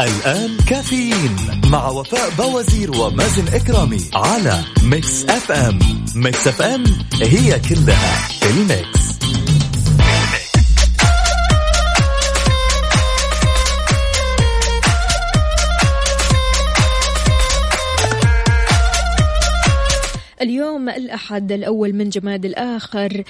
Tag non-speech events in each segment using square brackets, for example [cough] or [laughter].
الآن كافيين مع وفاء بوزير ومازن إكرامي على Mix FM. Mix FM هي كلها ال mix. اليوم الأحد الأول من جماد الآخر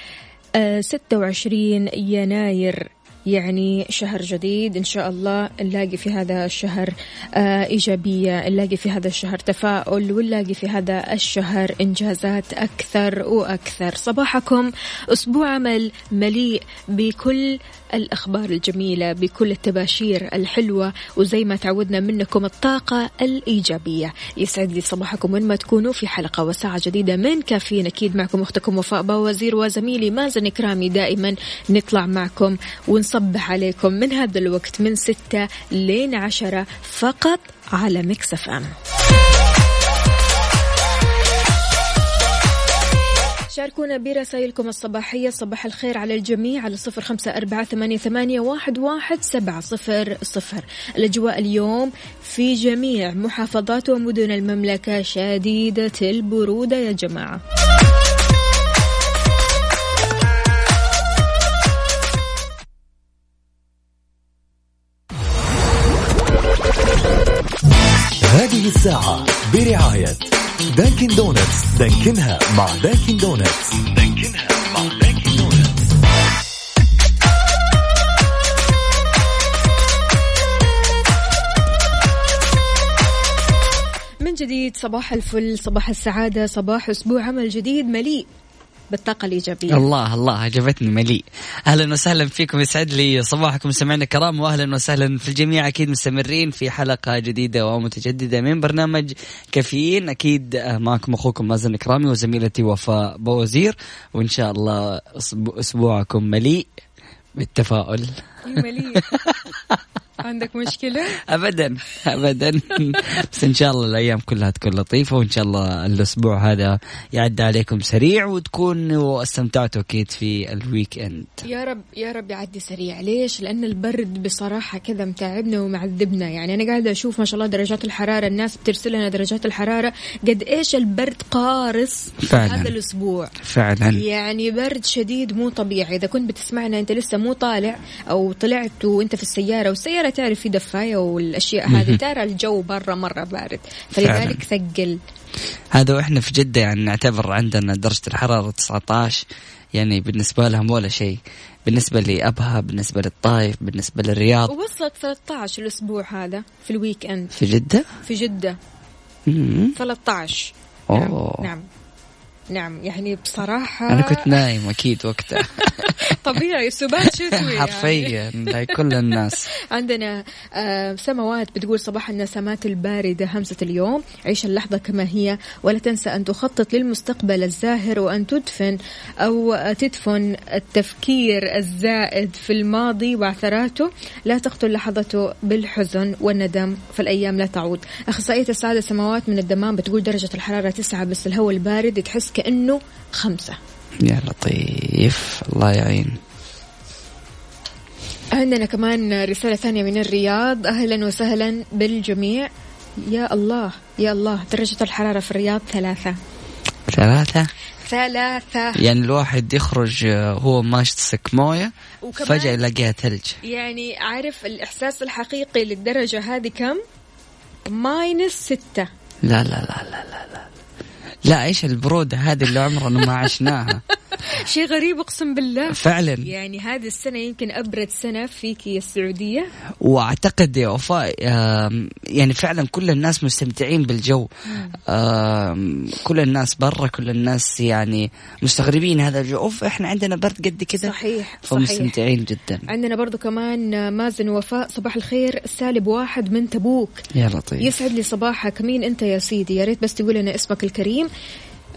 آه، 26 يناير. يعني شهر جديد. إن شاء الله نلاقي في هذا الشهر آه، إيجابية نلاقي في هذا الشهر تفاؤل ونلاقي في هذا الشهر إنجازات أكثر وأكثر. صباحكم أسبوع عمل مليء بكل الأخبار الجميلة بكل التباشير الحلوة وزي ما تعودنا منكم الطاقة الإيجابية. يسعد لي صباحكم وين ما تكونوا في حلقة وساعة جديدة من كافيين. أكيد معكم أختكم وفاء باوزير وزميلي مازن إكرامي. دائما نطلع معكم ونصبح عليكم من هذا الوقت من ستة لين عشرة فقط على مكسف أم شاركونا برسائلكم الصباحية. صباح الخير على الجميع على صفر خمسة أربعة ثمانية, ثمانية واحد, واحد سبعة صفر صفر. الأجواء اليوم في جميع محافظات ومدن المملكة. شديدة البرودة يا جماعة. هذه الساعة برعاية Dunkin' Donuts دانكنها مع Dunkin' Donuts دانكنها مع Dunkin' Donuts من جديد صباح الفل صباح السعادة صباح أسبوع عمل جديد مليء بالطاقة الإيجابية. الله الله عجبتني مليء. أهلا وسهلا فيكم يسعد لي صباحكم سمعنا الكرام واهلا وسهلا في الجميع أكيد مستمرين في حلقة جديدة ومتجددة من برنامج كافيين. أكيد آه، معكم أخوكم مازن إكرامي وزميلتي وفاء بوزير. وإن شاء الله أسبوع- أسبوعكم مليء بالتفاؤل. مليء. [laughs] عندك مشكلة؟ [laughs] ابدا ابدا. [laughs] بس إن شاء الله الأيام كلها تكون لطيفة وإن شاء الله الأسبوع هذا يعدي عليكم سريع وتكونوا استمتعتوا أكيد في ال weekend يا رب يا رب يعدي سريع. ليش؟ لأن البرد بصراحة كذا متعبنا ومعذبنا. يعني أنا قاعدة أشوف ما شاء الله درجات الحرارة الناس بترسل لنا درجات الحرارة. قد إيش البرد قارص فعلاً. هذا الأسبوع. فعلا. يعني برد شديد مو طبيعي. إذا كنت بتسمعنا أنت لسه مو طالع أو طلعت وأنت في السيارة والسيارة تعرف في دفاية والأشياء هذه ترى الجو برا مرة بارد. فلذلك ثقل. هذا وإحنا في جدة يعني نعتبر عندنا درجة الحرارة 19 يعني بالنسبة لهم ولا شيء. بالنسبة لأبها بالنسبة للطايف بالنسبة للرياض. ووصلت 13 الأسبوع هذا في الويك إند. في جدة؟ في جدة. مم. 13 أوه. نعم نعم. يعني بصراحة أنا كنت نايم أكيد وقتها. [laughs] طبيعي السبات شتوي يعني. حرفيا زي كل الناس. [laughs] عندنا آه سماوات بتقول صباح النسمات الباردة همسة اليوم. عيش اللحظة كما هي ولا تنسى أن تخطط للمستقبل الزاهر وأن تدفن أو تدفن التفكير الزائد في الماضي وعثراته لا تقتل لحظته بالحزن والندم فالأيام لا تعود. أخصائية السعادة سماوات من الدمام بتقول درجة الحرارة تسعة بس الهواء البارد تحس كأنه خمسة. يا لطيف. الله يعين. عندنا كمان رسالة ثانية من الرياض. أهلا وسهلا بالجميع. يا الله يا الله درجة الحرارة في الرياض ثلاثة. ثلاثة؟ ثلاثة. يعني الواحد يخرج آه، هو ماسك موية فجأة يلاقيها ثلج. يعني عارف الإحساس الحقيقي للدرجة هذه كم؟ ماينس ستة. لا لا لا لا لا لا. لا إيش البرودة هذه اللي عمرنا ما عشناها؟ [laughs] [laughs] شيء غريب اقسم بالله. فعلا. يعني هذه السنة يمكن أبرد سنة فيك يا السعودية. وأعتقد يا وفاء يعني فعلا كل الناس مستمتعين بالجو. كل الناس برا كل الناس يعني مستغربين هذا الجو. أوف إحنا عندنا برد قد كذا صحيح صحيح. فمستمتعين جدا. عندنا برضو كمان مازن وفاء صباح الخير. سالب واحد من تبوك. يا لطيف. يسعد لي صباحك. مين أنت يا سيدي؟ يا ريت بس تقول لنا اسمك الكريم.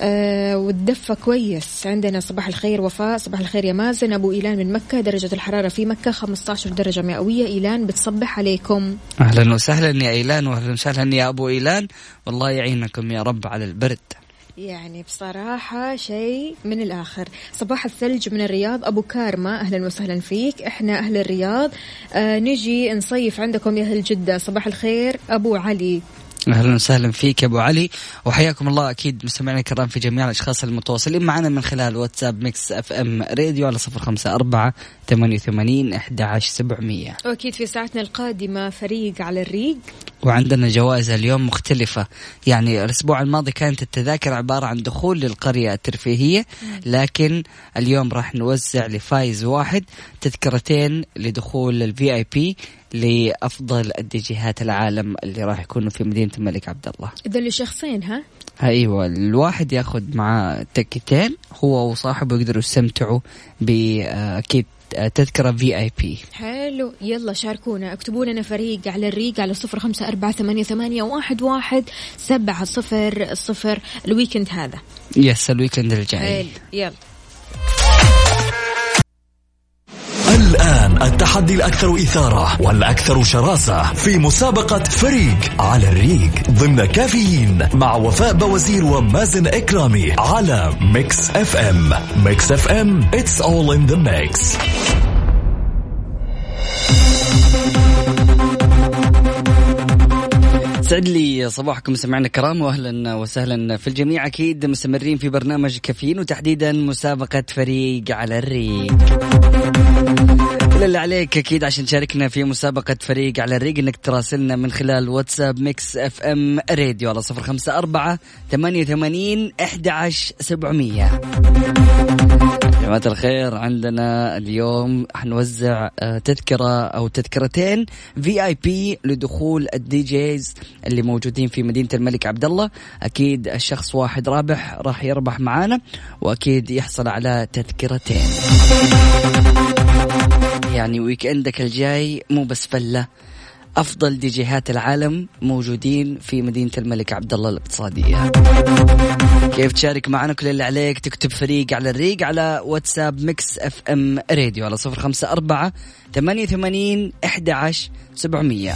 آه والدفة كويس. عندنا صباح الخير وفاء صباح الخير يا مازن. أبو إيلان من مكة درجة الحرارة في مكة 15 درجة مئوية. إيلان بتصبح عليكم. أهلا وسهلا يا إيلان واهلا وسهلا يا أبو إيلان. والله يعينكم يا رب على البرد. يعني بصراحة شيء من الآخر. صباح الثلج من الرياض. أبو كارما أهلا وسهلا فيك. إحنا أهل الرياض. آه نجي نصيف عندكم يا أهل جدة. صباح الخير. أبو علي. أهلا وسهلا فيك يا أبو علي. وحياكم الله أكيد مستمعينا الكرام في جميع الأشخاص المتواصلين معنا من خلال واتساب Mix FM Radio على صفر خمسة أربعة ثمانية وثمانين عشر سبعمئه وأكيد في ساعتنا القادمة فريق على الريق. وعندنا جوائز اليوم مختلفة. يعني الأسبوع الماضي كانت التذاكر عبارة عن دخول للقرية الترفيهية لكن اليوم راح نوزع لفايز واحد تذكرتين لدخول ال VIP لأفضل الديجيهات العالم اللي راح يكونوا في مدينة الملك عبد الله. إذا لشخصين ها؟ أيوه الواحد ياخذ معاه تكتين هو وصاحبه يقدروا يستمتعوا بأكيد تذكرة VIP حلو. يلا شاركونا. اكتبوا لنا فريق على الريق على صفر خمسة أربعة ثمانية, ثمانية واحد, واحد سبعة صفر صفر ال weekend هذا. yes ال weekend الجاي. حلو. يلا. الآن التحدي الأكثر إثارة والأكثر شراسة في مسابقة فريق على الريق ضمن كافيين مع وفاء بوزير ومازن إكرامي على Mix FM. Mix FM it's all in the mix. سعد لي صباحكم سمعنا الكرام واهلا وسهلا في الجميع. أكيد مستمرين في برنامج كافيين وتحديدا مسابقة فريق على الريق. كل اللي عليك. أكيد عشان تشاركنا في مسابقة فريق على الريق إنك تراسلنا من خلال واتساب Mix FM Radio على صفر خمسة أربعة ثمانية وثمانين احدى عشر سبعمية. جماعة الخير عندنا اليوم حنوزع آه، تذكرة أو تذكرتين VIP لدخول ال DJs اللي موجودين في مدينة الملك عبد الله. أكيد الشخص واحد رابح راح يربح معانا وأكيد يحصل على تذكرتين. يعني ويك اندك الجاي مو بس فلة أفضل دي جيهات العالم موجودين في مدينة الملك عبد الله الاقتصادية. كيف تشارك معنا كل اللي عليك؟ تكتب فريق على الريق على واتساب Mix FM Radio على صفر خمسة أربعة ثمانية وثمانين أحد عشر سبعمية.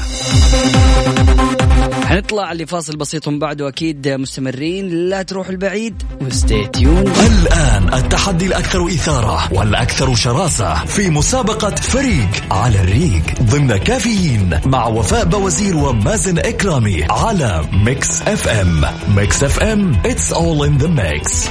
حنطلع لفاصل بسيط ومن بعده أكيد مستمرين. لا تروح البعيد. و stay tuned الآن التحدي الأكثر إثارة والأكثر شراسة في مسابقة فريق على الريق ضمن كافيين مع وفاء بوزير ومازن إكرامي على Mix FM. Mix FM it's all in the mix.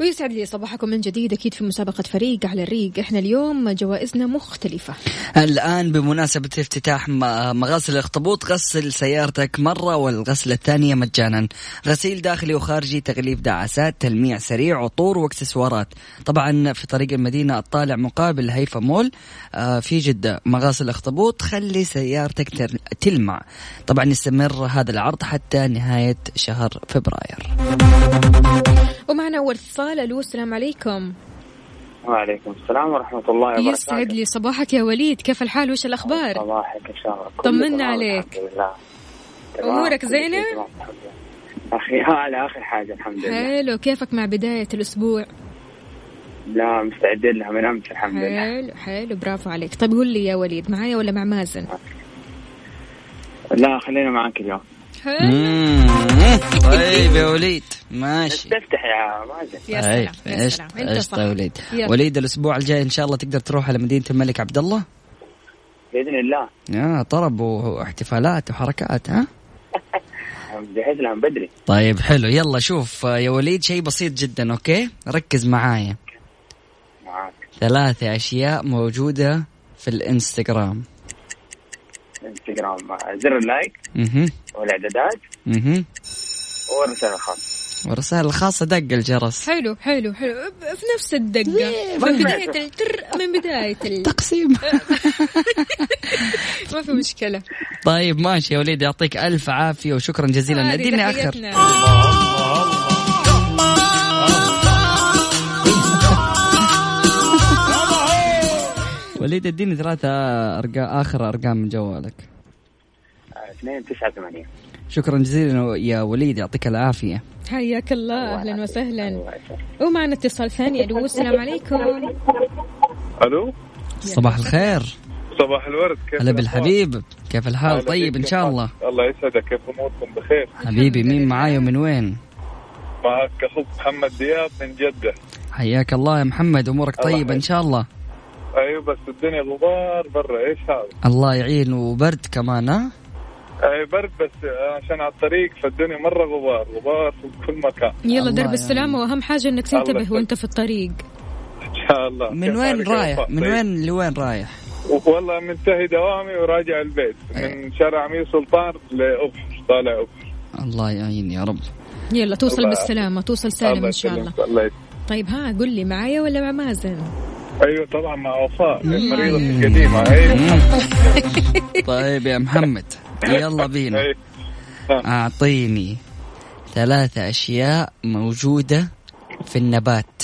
ويسعد لي صباحكم من جديد أكيد في مسابقة فريق على الريق. إحنا اليوم جوائزنا مختلفة. الآن بمناسبة افتتاح مغاسل الأخطبوط غسل سيارتك مرة والغسلة الثانية مجانا. غسيل داخلي وخارجي تغليف دعاسات تلميع سريع عطور واكسسوارات. طبعا في طريق المدينة الطالع مقابل هيفا مول آه، في جدة مغاسل الأخطبوط. خلي سيارتك تلمع. طبعا يستمر هذا العرض حتى نهاية شهر فبراير. ومعنا أول اتصال ألو السلام عليكم. وعليكم السلام ورحمة الله وبركاته. يسعد لي صباحك يا وليد كيف الحال؟ وش الأخبار؟ صباحك إن شاء الله. طمنا عليك. الحمد لله. أمورك زينة؟ أخي على آخر حاجة الحمد لله. حلو كيفك مع بداية الأسبوع؟ لا مستعدين لها من أمس الحمد لله. حلو حلو برافو عليك. طيب قول لي يا وليد معايا ولا مع مازن؟ لا خلينا معك اليوم. طيب [laughs] يا وليد. ماشي. تفتح يا مازن. يا سلام يا سلام. أنت صح. يا وليد. وليد الأسبوع الجاي إن شاء الله تقدر تروح على مدينة الملك عبد الله؟ بإذن الله. يا طرب واحتفالات وحركات ها؟ [laughs] مجهز لها من بدري. طيب حلو. يلا شوف يا وليد شيء بسيط جدا أوكي؟ ركز معايا. معاك. ثلاثة أشياء موجودة في الإنستغرام. انستغرام زر اللايك أها والاعدادات أها ورسالة خاصة والرسائل الخاصة دق الجرس. حلو حلو حلو. ب- في نفس الدقة. من بداية التر من بداية ال... تقسيم. [laughs] ما في مشكلة. طيب ماشي يا وليد يعطيك ألف عافية وشكرا جزيلا. اديني آخر تحياتنا. وليد اديني ثلاثة أرقام آخر أرقام من جوالك. آه، اثنين تسعة ثمانية. شكرا جزيلا يا وليد يعطيك العافية. حياك الله أهلا وسهلا. ومعنا اتصال ثاني ألو السلام عليكم. ألو؟ صباح الخير. صباح الورد كيف هلا؟ بالحبيب. كيف الحال؟ أهلا طيب كيف شاء؟ الله. الله يسعدك. كيف أموركم؟ بخير. حبيبي مين معاي ومن وين؟ معك أخوك محمد دياب من جدة. حياك الله يا محمد. طيبة إن يحييك. شاء الله. أيوه بس الدنيا غبار برا إيش هذا؟ الله يعين وبرد كمان ها؟ أي برد بس عشان على الطريق فالدنيا مرة غبار غبار في كل مكان. يلا درب يعني. السلامة وأهم حاجة إنك تنتبه الله وأنت في الطريق. إن شاء الله. من وين رايح؟ من. وين لوين رايح؟ والله منتهي دوامي وراجع البيت. من شارع أمير سلطان لأبحر طالع أبحر. الله يعين يا رب. يلا توصل الله بالسلامة توصل سالم إن شاء الله. يسلمك، الله يسلمك. طيب ها قل لي معايا ولا مع مازن؟ أيوه طبعا مع وفاء المريضة القديمة. أيوه. [laughs] طيب يا محمد يلا بينا. أيوة. أعطيني ثلاثة أشياء موجودة في النبات.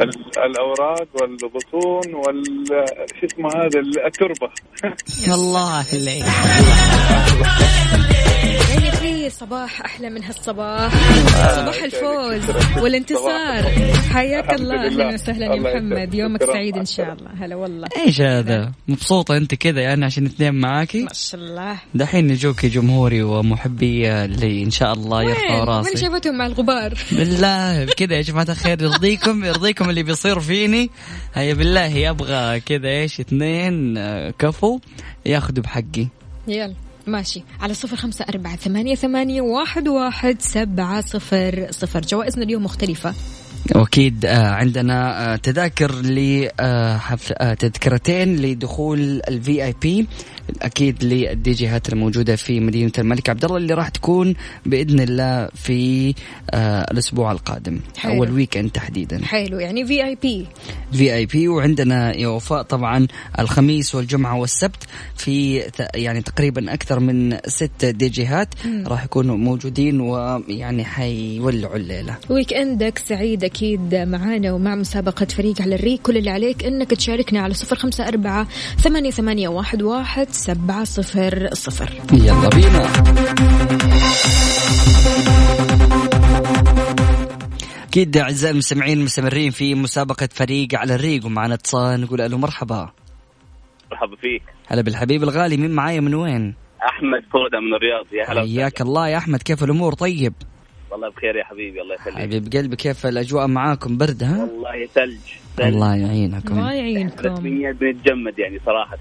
ال- الأوراق والبطون وال شو اسمه هذا ال- التربه [laughs] الله عليك. [laughs] يعني في صباح أحلى من هالصباح. صباح الفوز والانتصار. حياك الله. لله. أهلا وسهلا يا محمد. يومك. سعيد إن مع شاء الله. هلا والله. إيش هذا؟ مبسوطة أنت كذا يعني عشان اثنين معاكي. ما شاء الله. دحين يجوك جمهوري ومحبي اللي إن شاء الله يرفعوا راسي. شايفتهم مع الغبار؟ بالله. كذا يا جماعة الخير. يرضيكم يرضيكم اللي بيصير فيني. هيا بالله أبغى كذا إيش اثنين آه، كفو. ياخذوا بحقي. يلا. ماشي. على صفر خمسة أربعة ثمانية ثمانية واحد واحد سبعة صفر صفر. جوائزنا اليوم مختلفة. واكيد آه، عندنا آه، تذاكر ل آه، حفل- آه، تذكرتين لدخول الفي اي بي أكيد للدي جيهات الموجودة في مدينة الملك عبد الله اللي راح تكون بإذن الله في آه، الأسبوع القادم حلو. أو ال weekend تحديدا. حلو يعني في اي بي في اي بي وعندنا يا وفاء طبعا الخميس والجمعة والسبت في يعني تقريبا أكثر من ست دي جيهات راح يكونوا موجودين ويعني حيولعوا الليلة. ويك اندك سعيد أكيد معانا ومع مسابقة فريق على الريق. كل اللي عليك إنك تشاركنا على صفر خمسة أربعة ثمانية ثمانية واحد واحد سبعة صفر صفر. يلا بينا. أكيد أعزائي المستمعين مستمرين في مسابقة فريق على الريق ومعنا اتصال نقول ألو مرحبا. مرحبا فيك. هلا بالحبيب الغالي مين معايا من وين؟ أحمد فوده من الرياض يا هلا حياك الله يا أحمد كيف الأمور؟ طيب؟ والله بخير يا حبيبي الله يخليك. حبيب قلبي كيف الأجواء معاكم؟ برد ها؟ والله ثلج ثلج. الله يعينكم. الله يعينكم. رسميا بنتجمد يعني صراحة.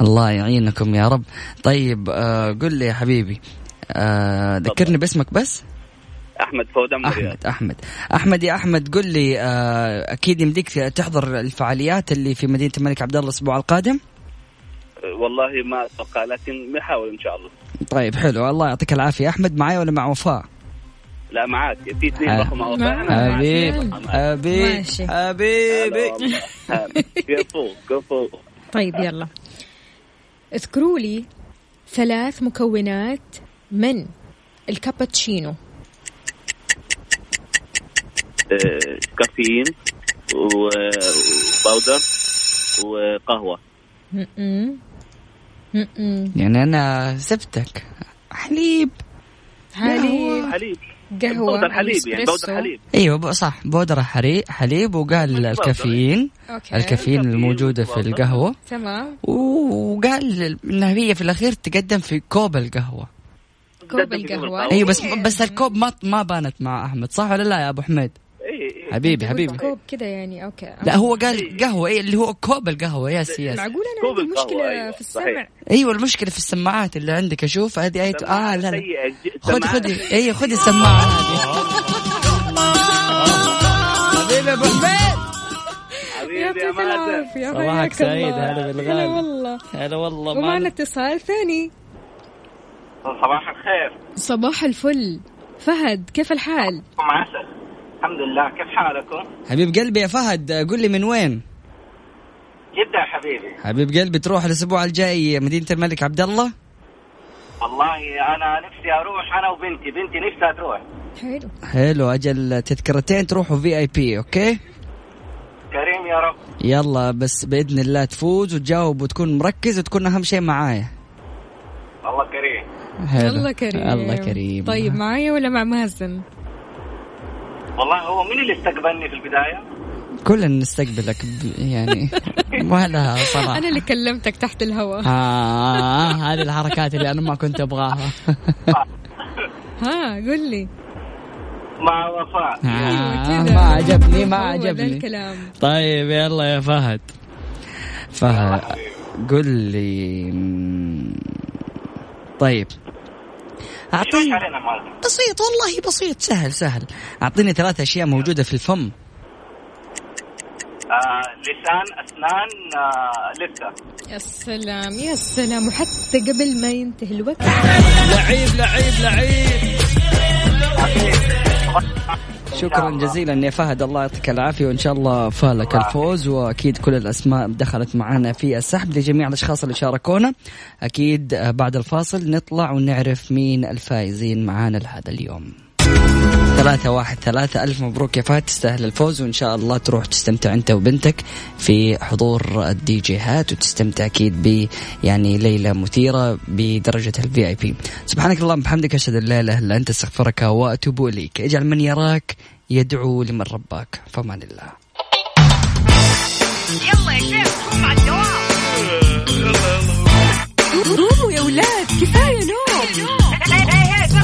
الله يعينكم يا رب. طيب آه قل لي يا حبيبي آه ذكرني باسمك بس؟ أحمد الرياض أحمد أحمد. أحمد يا أحمد قل لي آه أكيد يمديك تحضر الفعاليات اللي في مدينة الملك عبد الله الأسبوع القادم؟ والله ما أتوقع لكن بنحاول إن شاء الله. طيب حلو. الله يعطيك العافية. أحمد معي ولا مع وفاء؟ لا معاك. في اثنين. أنا معك. حبيب. حبيب. ماشي. حبيبي. فوق جو فوق طيب يلا. اذكروا لي ثلاث مكونات من الكابتشينو. آه، كافيين و powder م-م. م-م. يعني أنا سبتك. حليب. حليب. حليب. قهوة powder حليب يعني powder. حليب. أيوه ب- صح بودره حري- حليب وقال الكافيين. okay. الكافيين الموجودة في القهوة. تمام. وقال إنها هي في الأخير تقدم في كوب القهوة. كوب القهوة. أيوه بس بس الكوب ما ما بانت مع أحمد صح ولا لا يا أبو حميد؟ إيه، إيه. حبيبي حبيبي. كوب كذا يعني okay. لا هو قال قهوة إيه اللي هو كوب القهوة yes yes معقول؟ أنا كوب عندي القهوة، مشكلة أيوة، في السمع. أيوه المشكلة في السماعات اللي عندك. أشوف هذه إيه آه لا لا. سيئة ج- خذ سماعات. خذ أيوه خذ السماعة هذه حبيبي أبو حميد حبيبي يا يعطيك مازن العافية صباحك سعيد،. هلا بالغالي. هلا والله هلا والله ومعنا معنا اتصال ثاني صباح الخير صباح الفل فهد كيف الحال؟ مع عسل الحمد لله كيف حالكم؟ حبيب قلبي يا فهد قل لي من وين؟ جدة يا حبيبي حبيب قلبي تروح الأسبوع الجاي مدينة الملك عبد الله والله أنا نفسي أروح أنا وبنتي. بنتي نفسها تروح. حلو. حلو أجل تذكرتين تروحوا VIP okay؟ كريم يا رب. يلا بس بإذن الله تفوز وتجاوب وتكون مركز وتكون أهم شيء معايا. الله كريم. حلو. الله كريم. الله كريم. طيب معايا ولا مع مازن؟ والله هو مين اللي استقبلني في البداية؟ كلنا نستقبلك يعني. [laughs] ما لها صراحة. أنا اللي كلمتك تحت الهواء. آه هذه الحركات اللي أنا ما كنت أبغاها. ها قل لي. مع وفاء. آه كذا. ما عجبني ما عجبني. الكلام طيب يلا يا فهد. فهد قل لي. طيب. اعطيني بسيط والله بسيط سهل سهل. أعطيني ثلاث أشياء موجودة في الفم. آه لسان أسنان آه لسه. يا سلام يا سلام. وحتى قبل ما ينتهي الوقت. لعيب لعيب لعيب. شكرا جزيلا يا فهد. الله يعطيك العافية وإن شاء الله فالك الفوز. وأكيد كل الأسماء دخلت معنا في السحب. لجميع الأشخاص اللي شاركونا أكيد بعد الفاصل نطلع ونعرف مين الفائزين معانا لهذا اليوم. ثلاثة واحد ثلاثة ألف مبروك يا فهد تستاهل الفوز وإن شاء الله تروح تستمتع أنت وبنتك في حضور الدي جيهات وتستمتع أكيد ب يعني ليلة مثيرة بدرجة ال VIP سبحانك اللهم وبحمدك أشهد أن لا إله إلا أنت أستغفرك وأتوب إليك. اجعل من يراك يدعو لمن رباك فمان الله. قوموا يا ولاد كفاية نوم.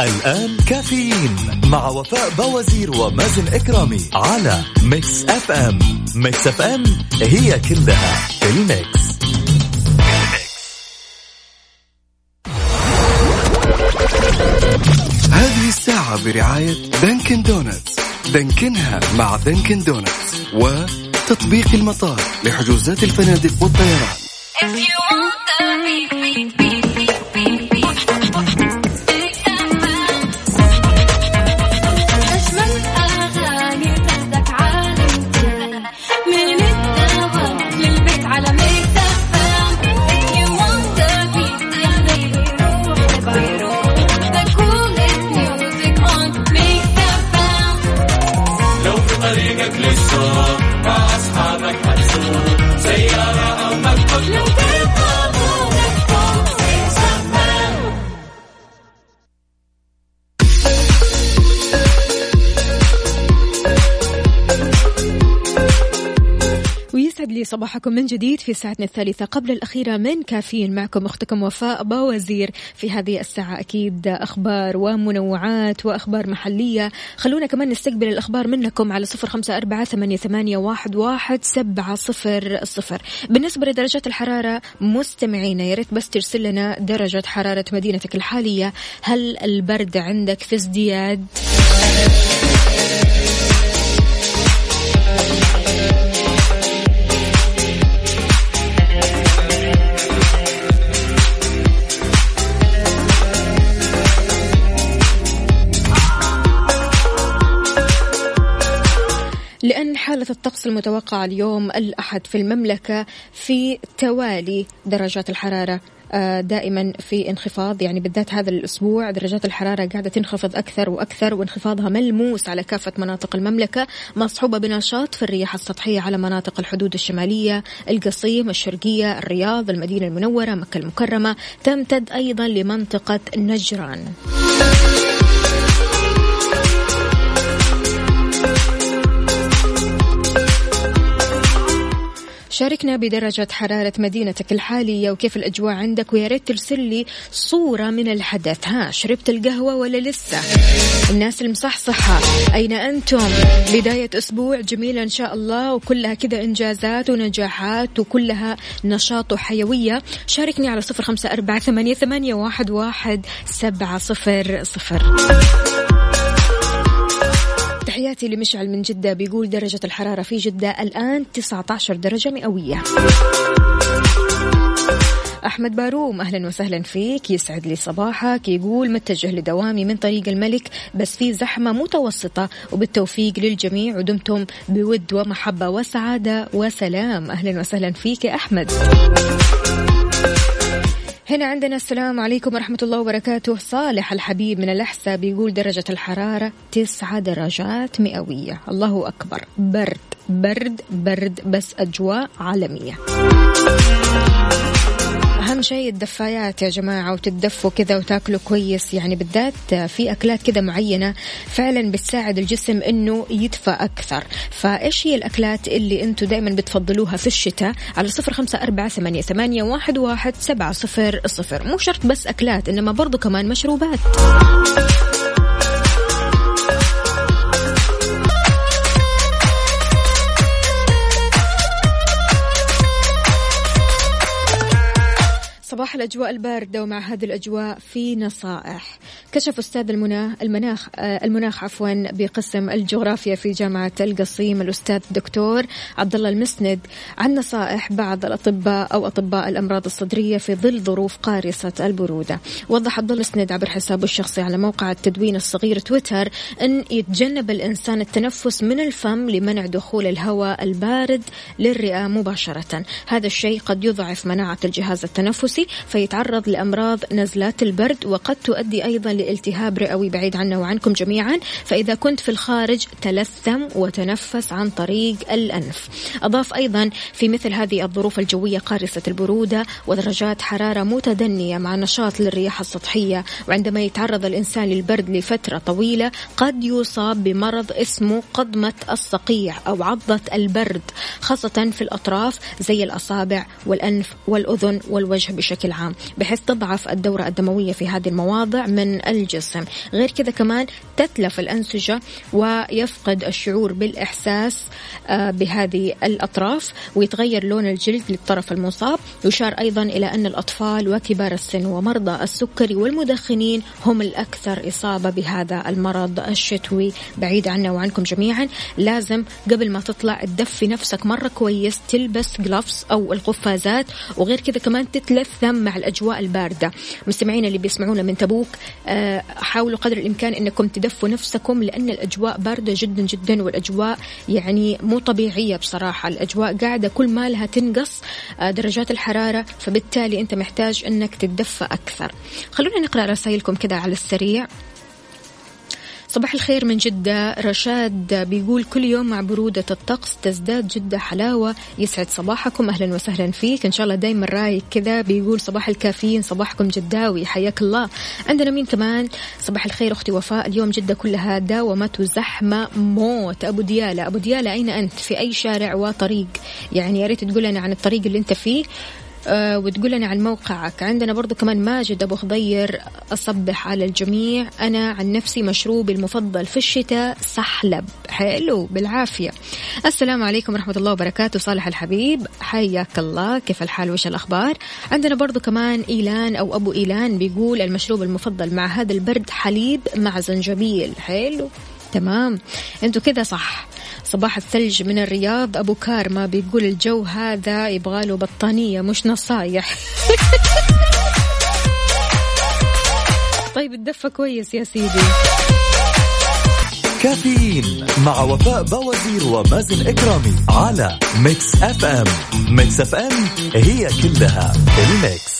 الآن كافيين مع وفاء بوازير ومازن إكرامي على Mix FM Mix FM هي كلها في ال mix. هذه الساعة برعاية Dunkin' Donuts. دانكنها مع Dunkin' Donuts. وتطبيق المطار لحجوزات الفنادق والطيران. صباحكم من جديد في ساعتنا الثالثة قبل الأخيرة من كافيين معكم أختكم وفاء باوزير في هذه الساعة أكيد أخبار ومنوعات وأخبار محلية. خلونا كمان نستقبل الأخبار منكم على صفر خمسة أربعة ثمانية, واحد سبعة صفر صفر. بالنسبة لدرجات الحرارة مستمعينا يا ريت بس ترسل لنا درجة حرارة مدينتك الحالية. هل البرد عندك في ازدياد؟ حالة الطقس المتوقعة اليوم الأحد في المملكة في توالي درجات الحرارة آه، دائما في انخفاض. يعني بالذات هذا الأسبوع درجات الحرارة قاعدة تنخفض أكثر وأكثر وانخفاضها ملموس على كافة مناطق المملكة مصحوبة بنشاط في الرياح السطحية على مناطق الحدود الشمالية القصيم الشرقية الرياض المدينة المنورة مكة المكرمة. تمتد أيضا لمنطقة نجران. شاركنا بدرجة حرارة مدينتك الحالية وكيف الأجواء عندك ويا ريت ترسل لي صورة من الحدث. ها شربت القهوة ولا لسه؟ الناس المصحصحة أين أنتم؟ بداية أسبوع جميلة إن شاء الله وكلها كذا إنجازات ونجاحات وكلها نشاط وحيوية. شاركني على صفر خمسة أربعة ثمانية, واحد, واحد سبعة صفر صفر. تحياتي لمشعل من جدة بيقول درجة الحرارة في جدة الآن 19 درجة مئوية. أحمد باروم أهلا وسهلا فيك. يسعد لي صباحك. يقول متجه لدوامي من طريق الملك بس في زحمة متوسطة. وبالتوفيق للجميع ودمتم بود ومحبة وسعادة وسلام. أهلا وسهلا فيك يا أحمد. هنا عندنا السلام عليكم ورحمة الله وبركاته. صالح الحبيب من الأحساء بيقول درجة الحرارة تسعة درجات مئوية. الله أكبر. برد برد برد بس أجواء عالمية. شيء الدفايات يا جماعة وتتدفوا كذا وتاكلوا كويس. يعني بالذات في أكلات كذا معينة فعلا بتساعد الجسم إنه يدفى أكثر. فإيش هي الأكلات اللي أنتم دائما بتفضلوها في الشتاء؟ على صفر خمسة أربعة ثمانية, ثمانية واحد, واحد سبعة صفر صفر. مو شرط بس أكلات إنما برضو كمان مشروبات. الأجواء الباردة ومع هذه الأجواء في نصائح. كشف أستاذ المناخ المناخ آه، المناخ عفوا بقسم الجغرافيا في جامعة القصيم الأستاذ الدكتور عبد الله المسند. عن نصائح بعض الأطباء أو أطباء الأمراض الصدرية في ظل ظروف قارصة البرودة. وضح عبد الله السند عبر حسابه الشخصي على موقع التدوين الصغير تويتر أن يتجنب الإنسان التنفس من الفم لمنع دخول الهواء البارد للرئة مباشرة. هذا الشيء قد يضعف مناعة الجهاز التنفسي فيتعرض لأمراض نزلات البرد وقد تؤدي أيضا لالتهاب رئوي بعيد عنا وعنكم جميعا. فإذا كنت في الخارج تلثم وتنفس عن طريق الأنف. أضاف أيضا في مثل هذه الظروف الجوية قارصة البرودة ودرجات حرارة متدنية مع نشاط للرياح السطحية. وعندما يتعرض الإنسان للبرد لفترة طويلة قد يصاب بمرض اسمه قضمة الصقيع أو عضة البرد خاصة في الأطراف زي الأصابع والأنف والأذن والوجه بشكل عام. بحيث تضعف الدورة الدموية في هذه المواضع من الجسم. غير كذا كمان تتلف الأنسجة ويفقد الشعور بالإحساس آه، بهذه الأطراف ويتغير لون الجلد للطرف المصاب. يشار أيضا إلى أن الأطفال وكبار السن ومرضى السكري والمدخنين هم الأكثر إصابة بهذا المرض الشتوي. بعيد عنا وعنكم جميعا لازم قبل ما تطلع تدفي نفسك مرة كويس تلبس جلوفز أو القفازات. وغير كذا كمان تتلثم مع الأجواء الباردة. مستمعين اللي بيسمعونا من تبوك آه، حاولوا قدر الإمكان أنكم تدفوا نفسكم لأن الأجواء باردة جدا جدا والأجواء يعني مو طبيعية بصراحة. الأجواء قاعدة كل ما لها تنقص آه، درجات الحرارة فبالتالي أنت محتاج أنك تتدفى أكثر. خلونا نقرأ رسائلكم كذا على السريع. صباح الخير من جدة. رشاد بيقول كل يوم مع برودة الطقس تزداد جدة حلاوة. يسعد صباحكم. أهلا وسهلا فيك. إن شاء الله دايما رايق كذا. بيقول صباح الكافيين صباحكم جداوي. حياك الله. عندنا مين كمان؟ صباح الخير أختي وفاء. اليوم جدة كلها داومت وزحمة موت. أبو ديالة أبو ديالة أين أنت؟ في أي شارع وطريق؟ يعني يا ريت تقول لنا عن الطريق اللي أنت فيه. وتقول لنا عن موقعك. عندنا برضو كمان ماجد أبو خضير أصبح على الجميع. أنا عن نفسي مشروبي المفضل في الشتاء سحلب. حلو بالعافية. السلام عليكم ورحمة الله وبركاته صالح الحبيب. حياك الله كيف الحال؟ وش الأخبار؟ عندنا برضو كمان إيلان أو أبو إيلان بيقول المشروب المفضل مع هذا البرد حليب مع زنجبيل. حلو. تمام. أنتوا كذا صح. صباح الثلج من الرياض. أبو كارما بيقول الجو هذا يبغى له بطانية مش نصايح. [laughs] طيب الدفة كويس يا سيدي. كافيين مع وفاء بوازير ومازن إكرامي على Mix FM Mix FM هي كلها ال mix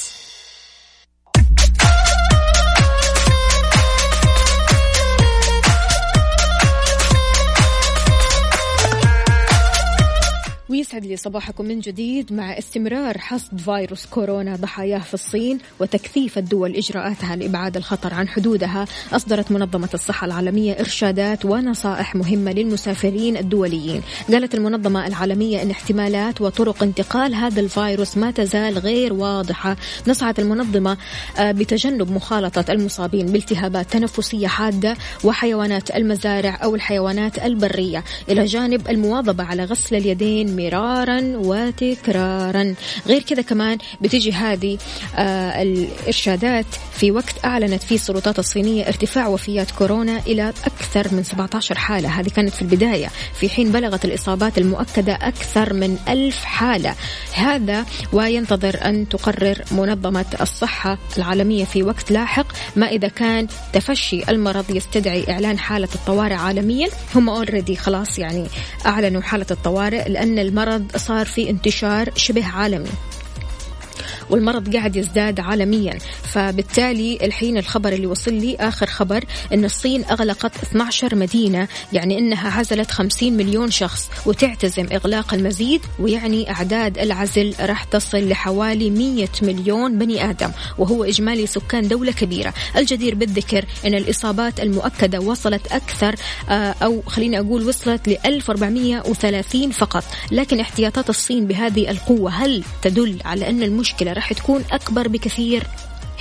ويسعد لي صباحكم من جديد مع استمرار حصد فيروس كورونا ضحاياه في الصين وتكثيف الدول إجراءاتها لإبعاد الخطر عن حدودها. أصدرت منظمة الصحة العالمية إرشادات ونصائح مهمة للمسافرين الدوليين. قالت المنظمة العالمية أن احتمالات وطرق انتقال هذا الفيروس ما تزال غير واضحة. نصحت المنظمة آه، بتجنب مخالطة المصابين بالتهابات تنفسية حادة وحيوانات المزارع أو الحيوانات البرية. إلى جانب المواظبة على غسل اليدين مرارا وتكرارا. غير كذا كمان بتجي هذه آه الإرشادات في وقت أعلنت فيه السلطات الصينية ارتفاع وفيات كورونا إلى أكثر من 17 حالة. هذه كانت في البداية. في حين بلغت الإصابات المؤكدة أكثر من ألف حالة. هذا وينتظر أن تقرر منظمة الصحة العالمية في وقت لاحق. ما إذا كان تفشي المرض يستدعي إعلان حالة الطوارئ عالميا. هم اوريدي خلاص يعني أعلنوا حالة الطوارئ لأن المرض صار في انتشار شبه عالمي. والمرض قاعد يزداد عالميا. فبالتالي الحين الخبر اللي وصل لي آخر خبر أن الصين أغلقت 12 مدينة يعني أنها عزلت 50 مليون شخص وتعتزم إغلاق المزيد ويعني أعداد العزل راح تصل لحوالي 100 مليون بني آدم وهو إجمالي سكان دولة كبيرة. الجدير بالذكر أن الإصابات المؤكدة وصلت أكثر آه، أو خليني أقول وصلت ل 1430 فقط. لكن احتياطات الصين بهذه القوة هل تدل على أن المشكلة راح تكون أكبر بكثير.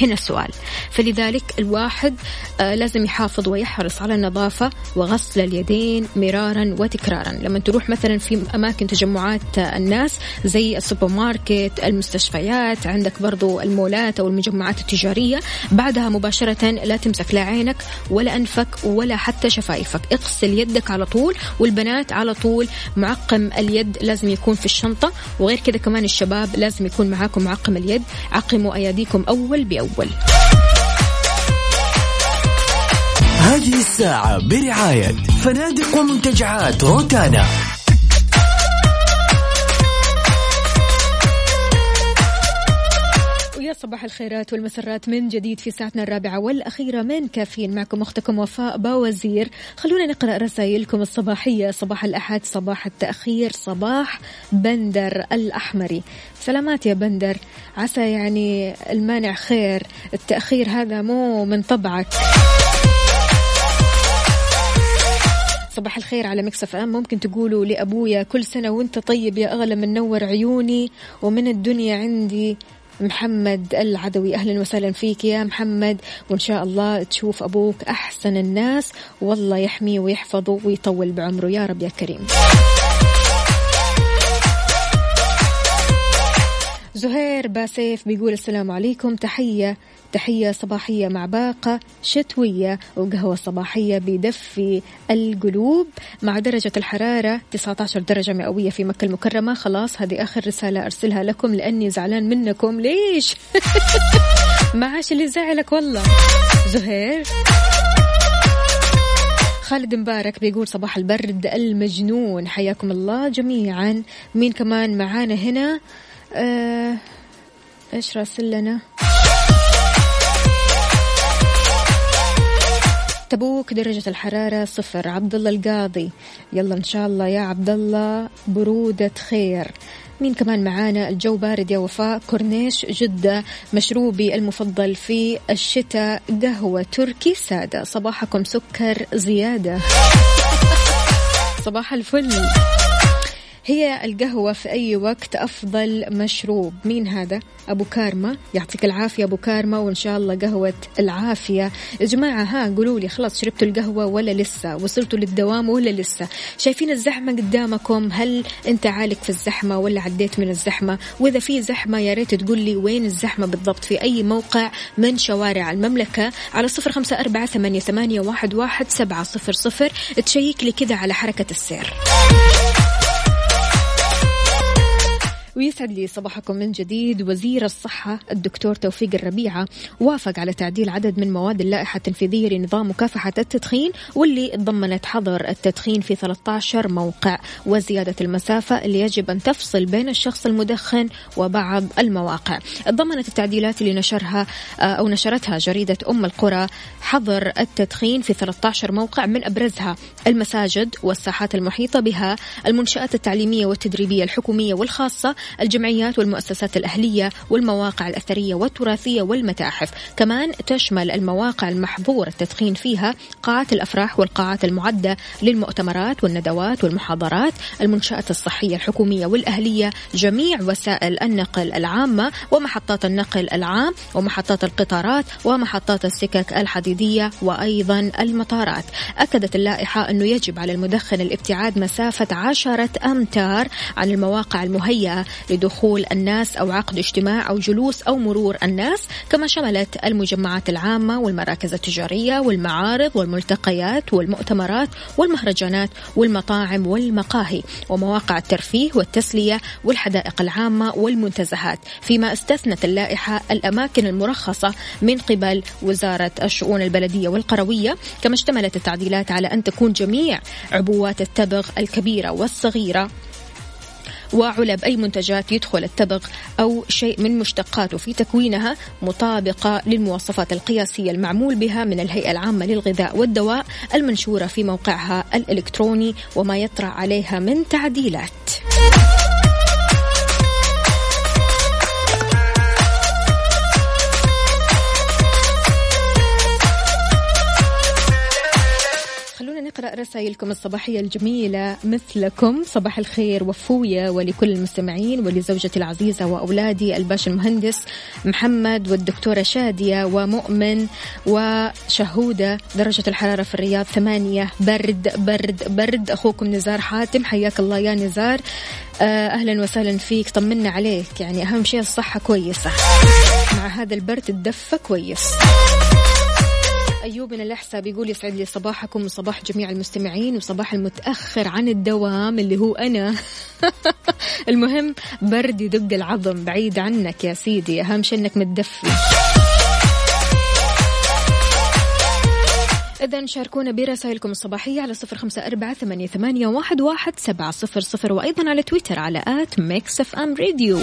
هنا السؤال. فلذلك الواحد آه لازم يحافظ ويحرص على النظافة وغسل اليدين مرارا وتكرارا. لما تروح مثلا في أماكن تجمعات الناس زي السوبر ماركت المستشفيات عندك برضو المولات أو المجمعات التجارية بعدها مباشرة لا تمسك لا عينك ولا أنفك ولا حتى شفايفك. اغسل يدك على طول والبنات على طول. معقم اليد لازم يكون في الشنطة. وغير كذا كمان الشباب لازم يكون معاكم معقم اليد. عقموا أياديكم أول بأول. الأول. هذه الساعة برعاية فنادق ومنتجعات روتانا. صباح الخيرات والمسرات من جديد في ساعتنا الرابعة والأخيرة من كافيين. معكم أختكم وفاء باوزير. خلونا نقرأ رسائلكم الصباحية. صباح الأحد صباح التأخير صباح بندر الأحمري. سلامات يا بندر. عسى يعني المانع خير. التأخير هذا مو من طبعك. صباح الخير على مكسف ام. ممكن تقولوا لأبويا كل سنة وأنت طيب يا أغلى منور عيوني ومن الدنيا عندي محمد العدوي. أهلا وسهلا فيك يا محمد. وإن شاء الله تشوف أبوك أحسن الناس. والله يحميه ويحفظه ويطول بعمره. يا رب يا كريم. زهير باسيف بيقول السلام عليكم. تحية تحية صباحية مع باقة شتوية وقهوة صباحية بدفي القلوب مع درجة الحرارة 19 درجة مئوية في مكة المكرمة. خلاص هذه آخر رسالة أرسلها لكم لأني زعلان منكم. ليش؟ [laughs] ما عاش اللي زعلك والله. زهير. خالد مبارك بيقول صباح البرد المجنون. حياكم الله جميعا. مين كمان معانا هنا؟ آه إيش راسل لنا؟ تبوك درجة الحرارة صفر. عبد الله القاضي. يلا إن شاء الله يا عبد الله برودة خير. مين كمان معانا؟ الجو بارد يا وفاء. كورنيش جدة مشروبي المفضل في الشتاء قهوة تركي سادة. صباحكم سكر زيادة. [laughs] صباح الفل. هي القهوة في أي وقت أفضل مشروب. مين هذا؟ أبو كارما. يعطيك العافية أبو كارما وإن شاء الله قهوة العافية. جماعة ها قولوا لي خلاص شربتوا القهوة ولا لسه؟ وصلتوا للدوام ولا لسه؟ شايفين الزحمة قدامكم؟ هل أنت عالق في الزحمة ولا عديت من الزحمة؟ وإذا في زحمة يا ريت تقول لي وين الزحمة بالضبط في أي موقع من شوارع المملكة؟ على صفر خمسة أربعة ثمانية, واحد سبعة صفر صفر. تشيك لي كذا على حركة السير. ويسعد لي صباحكم من جديد. وزير الصحة الدكتور توفيق الربيعة وافق على تعديل عدد من مواد اللائحة التنفيذية لنظام مكافحة التدخين واللي تضمنت حظر التدخين في 13 موقع. وزيادة المسافة اللي يجب أن تفصل بين الشخص المدخن وبعض المواقع. تضمنت التعديلات اللي نشرها آه، أو نشرتها جريدة أم القرى حظر التدخين في 13 موقع من أبرزها المساجد والساحات المحيطة بها المنشآت التعليمية والتدريبية الحكومية والخاصة الجمعيات والمؤسسات الأهلية والمواقع الأثرية والتراثية والمتاحف. كمان تشمل المواقع المحظور التدخين فيها قاعات الأفراح والقاعات المعدة للمؤتمرات والندوات والمحاضرات المنشآت الصحية الحكومية والأهلية جميع وسائل النقل العامة ومحطات النقل العام ومحطات القطارات ومحطات السكك الحديدية وأيضا المطارات. أكدت اللائحة أنه يجب على المدخن الابتعاد مسافة عشرة أمتار عن المواقع المهيئة لدخول الناس أو عقد اجتماع أو جلوس أو مرور الناس كما شملت المجمعات العامة والمراكز التجارية والمعارض والملتقيات والمؤتمرات والمهرجانات والمطاعم والمقاهي ومواقع الترفيه والتسلية والحدائق العامة والمنتزهات. فيما استثنت اللائحة الأماكن المرخصة من قبل وزارة الشؤون البلدية والقروية كما اشتملت التعديلات على أن تكون جميع عبوات التبغ الكبيرة والصغيرة وعلب أي منتجات يدخل التبغ أو شيء من مشتقاته في تكوينها مطابقة للمواصفات القياسية المعمول بها من الهيئة العامة للغذاء والدواء المنشورة في موقعها الإلكتروني وما يطرأ عليها من تعديلات. رسائلكم الصباحية الجميلة. مثلكم صباح الخير وفوية ولكل المستمعين ولزوجتي العزيزة وأولادي الباشا المهندس محمد والدكتورة شادية ومؤمن وشهودة درجة الحرارة في الرياض ثمانية. برد برد برد. أخوكم نزار حاتم حياك الله يا نزار. آه، أهلا وسهلا فيك. طمنا عليك. يعني أهم شيء الصحة كويسة. مع هذا البرد تدفى كويس. أيوب من الأحساء بيقول يسعد لي صباحكم وصباح جميع المستمعين وصباح المتأخر عن الدوام اللي هو أنا. [laughs] المهم برد يدق العظم بعيد عنك يا سيدي. أهم شيء أنك متدفي. إذا شاركونا برسائلكم الصباحية على صفر خمسة أربعة ثمانية, واحد, واحد سبعة صفر صفر وأيضا على تويتر على at Mix FM Radio.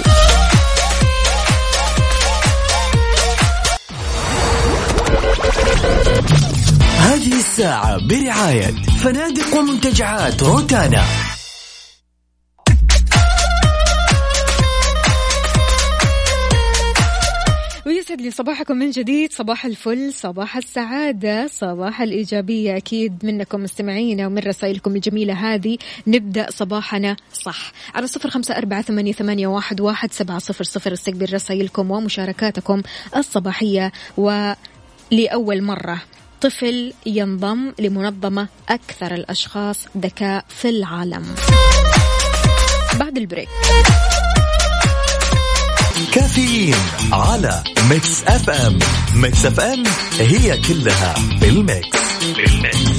هذه الساعة برعاية فنادق ومنتجعات روتانا. ويسعد لي صباحكم من جديد. صباح الفل صباح السعادة صباح الإيجابية. أكيد منكم مستمعينا ومن رسائلكم الجميلة هذه. نبدأ صباحنا صح. على صفر خمسة أربعة ثمانية, واحد, سبعة صفر صفر. استقبل رسائلكم ومشاركاتكم الصباحية ولأول مرة. طفل ينضم لمنظمة أكثر الأشخاص ذكاء في العالم. بعد ال break. كافيين على Mix FM. Mix FM هي كلها بال mix. بال mix.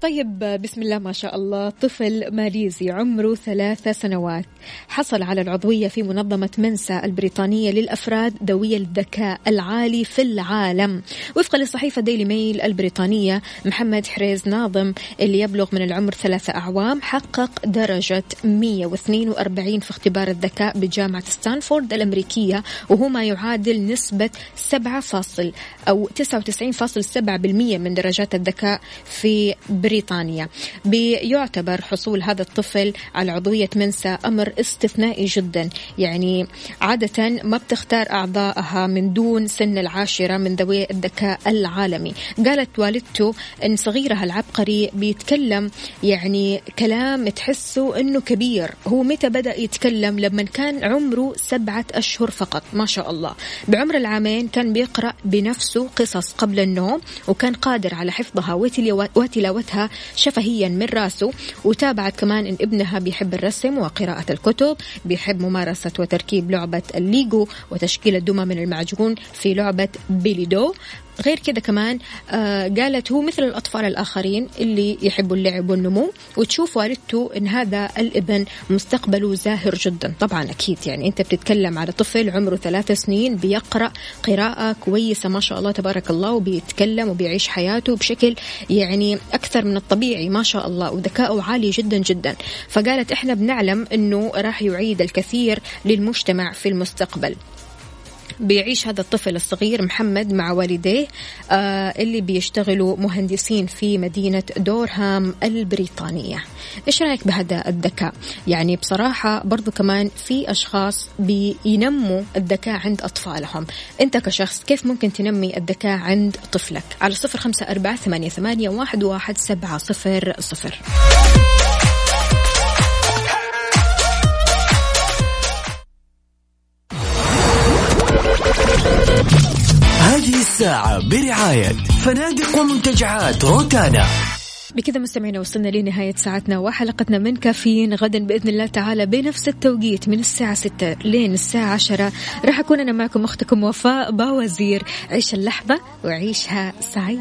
طيب بسم الله ما شاء الله. طفل ماليزي عمره ثلاثة سنوات. حصل على العضوية في منظمة منسا البريطانية للأفراد ذوي الذكاء العالي في العالم. وفقا لصحيفة ديلي ميل البريطانية محمد حريز ناظم اللي يبلغ من العمر ثلاثة أعوام حقق درجة 142 في اختبار الذكاء بجامعة ستانفورد الأمريكية وهو ما يعادل نسبة 7 فاصل أو 99.7% من درجات الذكاء في بريطانيا. بيعتبر حصول هذا الطفل على عضوية منسا أمر استثنائي جدا. يعني عادة ما بتختار أعضائها من دون سن العاشرة من ذوي الذكاء العالمي. قالت والدته أن صغيرها العبقري بيتكلم يعني كلام تحسه أنه كبير. هو متى بدأ يتكلم؟ لما كان عمره سبعة أشهر فقط. ما شاء الله. بعمر العامين كان بيقرأ بنفسه قصص قبل النوم وكان قادر على حفظها وتلاوتها شفهيا من راسه وتابعت كمان إن ابنها بيحب الرسم وقراءة الكتب بيحب ممارسة وتركيب لعبة الليجو وتشكيل الدمى من المعجون في لعبة بيليدو غير كذا كمان آه قالت هو مثل الأطفال الآخرين اللي يحبوا اللعب والنمو وتشوف والدته إن هذا الابن مستقبله زاهر جدا. طبعا أكيد يعني أنت بتتكلم على طفل عمره ثلاث سنين بيقرأ قراءة كويسة ما شاء الله تبارك الله وبيتكلم وبيعيش حياته بشكل يعني أكثر من الطبيعي ما شاء الله وذكاؤه عالي جدا جدا. فقالت إحنا بنعلم أنه راح يعيد الكثير للمجتمع في المستقبل. بيعيش هذا الطفل الصغير محمد مع والديه آه اللي بيشتغلوا مهندسين في مدينة دورهام البريطانية. إيش رأيك بهذا الذكاء؟ يعني بصراحة برضو كمان في أشخاص بينموا الذكاء عند أطفالهم. أنت كشخص كيف ممكن تنمي الذكاء عند طفلك؟ على صفر خمسة أربعة ثمانية, ثمانية واحد, واحد سبعة صفر صفر. الساعة برعاية فنادق ومنتجعات روتانا. بكذا مستمعينا وصلنا لنهاية ساعتنا وحلقتنا من كافيين. غدا بإذن الله تعالى بنفس التوقيت من الساعة 6 لين الساعة 10 راح أكون أنا معكم أختكم وفاء باوزير. عيش اللحظة وعيشها سعيد.